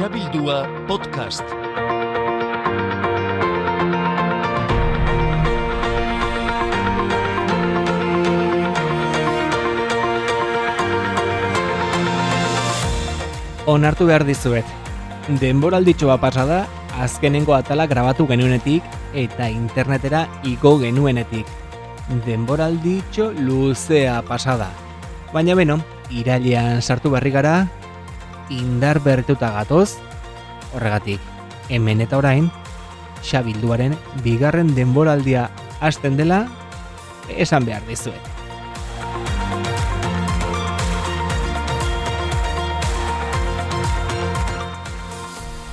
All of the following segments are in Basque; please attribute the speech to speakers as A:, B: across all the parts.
A: Xabildua podcast.
B: Onartu behar dizuet. Denboralditxoa pasada, azkenengo atala grabatu genuenetik eta internetera igo genuenetik. Denboralditxo luzea pasada. Baina beno, irailean sartu berri gara, indar bertuta gatoz, horregatik, hemen eta orain, xabilduaren bigarren denboraldia hasten dela, esan behar dizuet.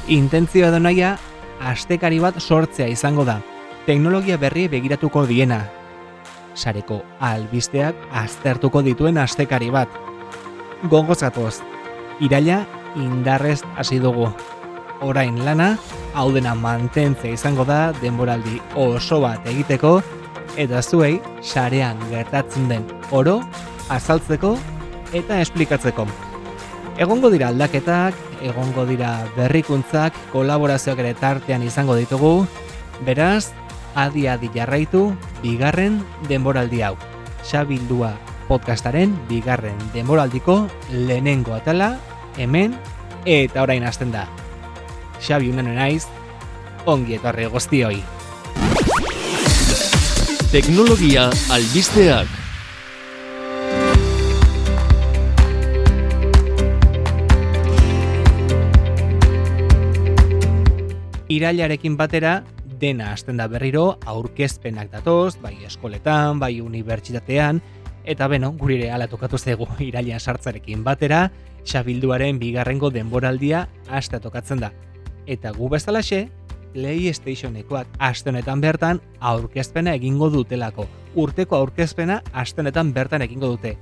B: Intentzioa da naia, astekari bat sortzea izango da. Teknologia berri begiratuko diena. Sareko albisteak aztertuko dituen astekari bat. Gongoz gatoz, iraila indarrez hasi dugu. Orain lana, hau dena mantentzea izango da denboraldi oso bat egiteko, eta zuei sarean gertatzen den oro, azaltzeko eta esplikatzeko. Egongo dira aldaketak, egongo dira berrikuntzak, kolaborazioak ere tartean izango ditugu, beraz, adi-adi jarraitu, bigarren denboraldi hau. Xabildua podcastaren bigarren denboraldiko lehenengo atala, hemen, eta orain hasten da. Xabi unen naiz, ongi etorri guztioi.
A: Teknologia albisteak.
B: Irailarekin batera, dena hasten da berriro, aurkezpenak datoz, bai eskoletan, bai unibertsitatean, eta beno, guri ere ala tokatu zego irailean sartzarekin batera, xabilduaren bigarrengo denboraldia hasta tokatzen da. Eta gu bezalaxe, PlayStationekoak aste honetan bertan aurkezpena egingo dutelako. Urteko aurkezpena aste honetan bertan egingo dute.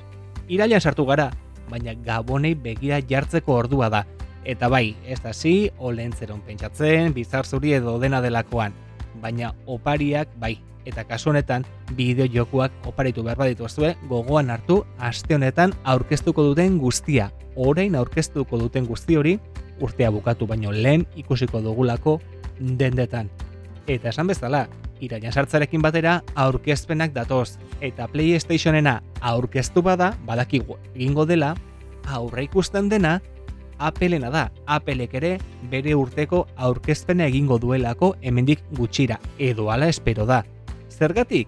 B: Irailean sartu gara, baina gabonei begira jartzeko ordua da. Eta bai, ez da zi, olentzeron pentsatzen, bizar zuri edo dena delakoan. Baina opariak, bai, eta kasu honetan, bideo jokuak oparitu behar baditu zue, gogoan hartu, aste honetan aurkeztuko duten guztia. Orain aurkeztuko duten guzti hori, urtea bukatu baino lehen ikusiko dugulako dendetan. Eta esan bezala, irailan sartzarekin batera aurkezpenak datoz. Eta PlayStationena aurkeztu bada, badakigu egingo dela, aurre ikusten dena, Applena da. Applek ere bere urteko aurkezpena egingo duelako hemendik gutxira edo hala espero da. Zergatik?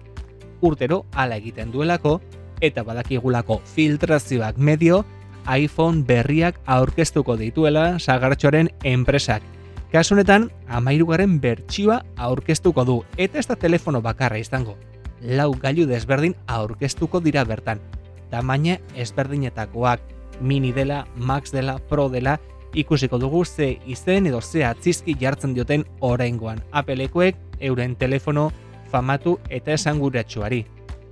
B: Urtero hala egiten duelako eta badakigulako filtrazioak medio iPhone berriak aurkeztuko dituela sagartxoren enpresak. Kasu honetan, amairugarren bertsioa aurkeztuko du eta ez da telefono bakarra izango. Lau gailu desberdin aurkeztuko dira bertan. Tamaina ezberdinetakoak, mini dela, max dela, pro dela, ikusiko dugu ze izen edo ze atzizki jartzen dioten oraingoan. Apelekoek euren telefono famatu eta esanguratsuari.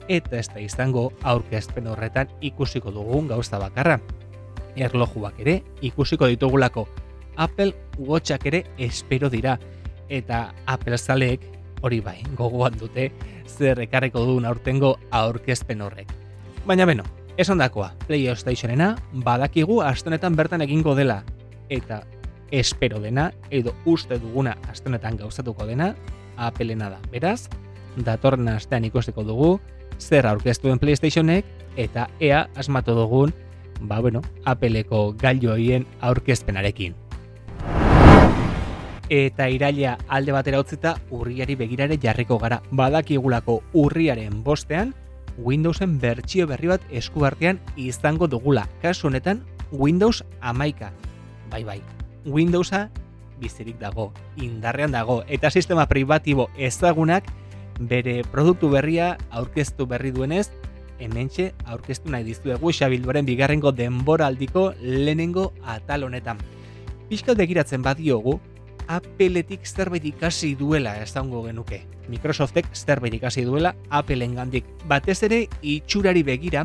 B: Eta ez da izango aurkezpen horretan ikusiko dugun gauza bakarra. Erlojuak ere ikusiko ditugulako. Apple Watchak ere espero dira. Eta Apple zaleek hori bai gogoan dute zer ekarriko duen aurtengo aurkezpen horrek. Baina beno, Esan dakoa, PlayStationena badakigu astonetan bertan egingo dela eta espero dena edo uste duguna astonetan gauzatuko dena Applena da. Beraz, datorren astean ikusteko dugu zer aurkeztuen PlayStationek eta ea asmatu dugun ba bueno, Appleko gailoien aurkezpenarekin. Eta iraila alde batera utzita urriari begirare jarriko gara. Badakigulako urriaren bostean Windowsen bertsio berri bat eskubartean izango dugula. Kasu honetan, Windows amaika. Bai, bai, Windowsa bizirik dago, indarrean dago, eta sistema privatibo ezagunak bere produktu berria aurkeztu berri duenez, hementxe aurkeztu nahi dizuegu xabilduaren bigarrengo denboraldiko lehenengo atal honetan. Piskat begiratzen badiogu, Appleetik zerbait ikasi duela esango genuke. Microsoftek zerbait ikasi duela Appleen gandik. Batez ere itxurari begira,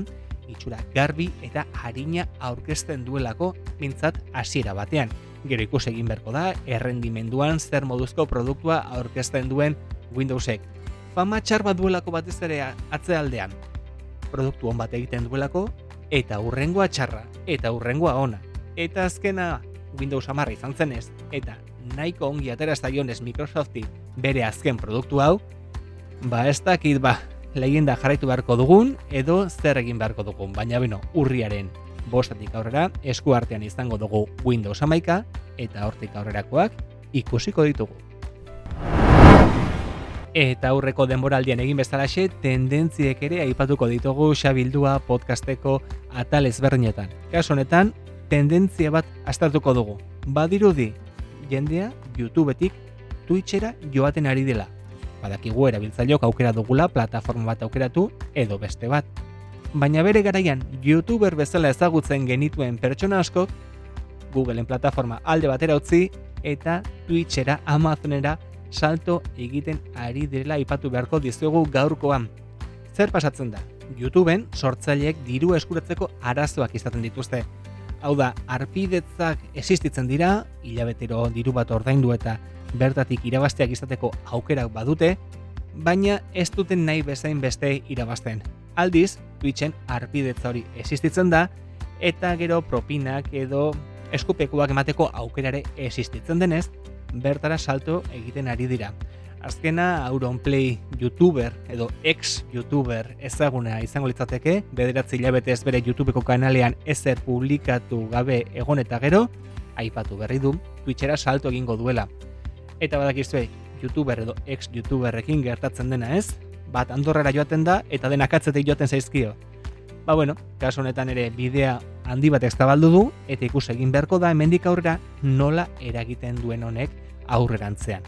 B: itxura garbi eta harina aurkezten duelako mintzat hasiera batean. Gero ikus egin berko da, errendimenduan zer moduzko produktua aurkezten duen Windowsek. Fama txar bat duelako batez ere atzealdean. Produktu on bat egiten duelako, eta urrengoa txarra, eta urrengoa ona. Eta azkena Windows 10 izan zenez, eta nahiko ongi atera zaionez Microsofti bere azken produktu hau, ba ez dakit ba, legenda jarraitu beharko dugun, edo zer egin beharko dugun, baina beno, urriaren bostatik aurrera, esku artean izango dugu Windows 11 eta hortik aurrerakoak ikusiko ditugu. Eta aurreko denboraldian egin bezalaxe, tendentziek ere aipatuko ditugu xabildua podcasteko atal ezberdinetan. Kaso honetan, tendentzia bat astartuko dugu. Badirudi, jendea YouTubetik Twitchera joaten ari dela. Badakigu erabiltzaileok aukera dugula plataforma bat aukeratu edo beste bat. Baina bere garaian YouTuber bezala ezagutzen genituen pertsona askok Googleen plataforma alde batera utzi eta Twitchera, Amazonera salto egiten ari direla aipatu beharko dizuegu gaurkoan. Zer pasatzen da? YouTubeen sortzaileek diru eskuratzeko arazoak izaten dituzte. Hau da, arpidetzak existitzen dira, hilabetero diru bat ordaindu eta bertatik irabazteak izateko aukerak badute, baina ez duten nahi bezain beste irabazten. Aldiz, Twitchen arpidetza hori existitzen da, eta gero propinak edo eskupekuak emateko aukerare existitzen denez, bertara salto egiten ari dira. Azkena Auronplay YouTuber edo ex-YouTuber ezaguna izango litzateke, bederatzi hilabetez bere YouTubeko kanalean ezer publikatu gabe egon eta gero, aipatu berri du, Twitchera salto egingo duela. Eta badakizue, YouTuber edo ex-YouTuberrekin gertatzen dena ez, bat andorrera joaten da eta denak atzetik joaten zaizkio. Ba bueno, kasu honetan ere bidea handi bat ez du eta ikus egin beharko da hemendik aurrera nola eragiten duen honek aurrerantzean.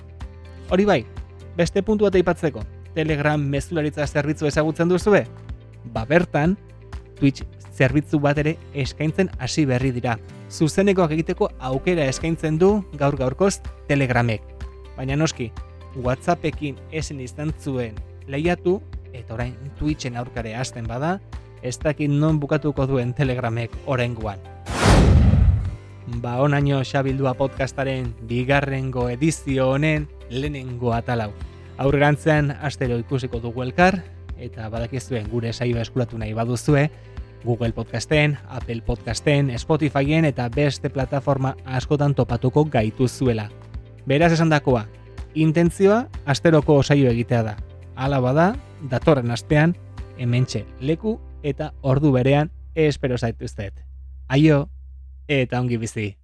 B: Hori bai, beste puntu bat aipatzeko, Telegram mezularitza zerbitzu ezagutzen duzue? Ba bertan, Twitch zerbitzu bat ere eskaintzen hasi berri dira. Zuzenekoak egiteko aukera eskaintzen du gaur gaurkoz Telegramek. Baina noski, WhatsAppekin esen izan zuen lehiatu, eta orain Twitchen aurkare hasten bada, ez dakit non bukatuko duen telegramek orenguan. Ba onaino xabildua podcastaren bigarrengo edizio honen lehenengo atalau. Aurrerantzean astero ikusiko dugu elkar, eta badakizuen gure saio eskuratu nahi baduzue, Google Podcasten, Apple Podcasten, Spotifyen eta beste plataforma askotan topatuko gaitu zuela. Beraz esan dakoa, intentzioa asteroko saio egitea da. Hala bada, datorren astean, hementxe leku eta ordu berean espero zaituztet. Aio, eta ongi bizi.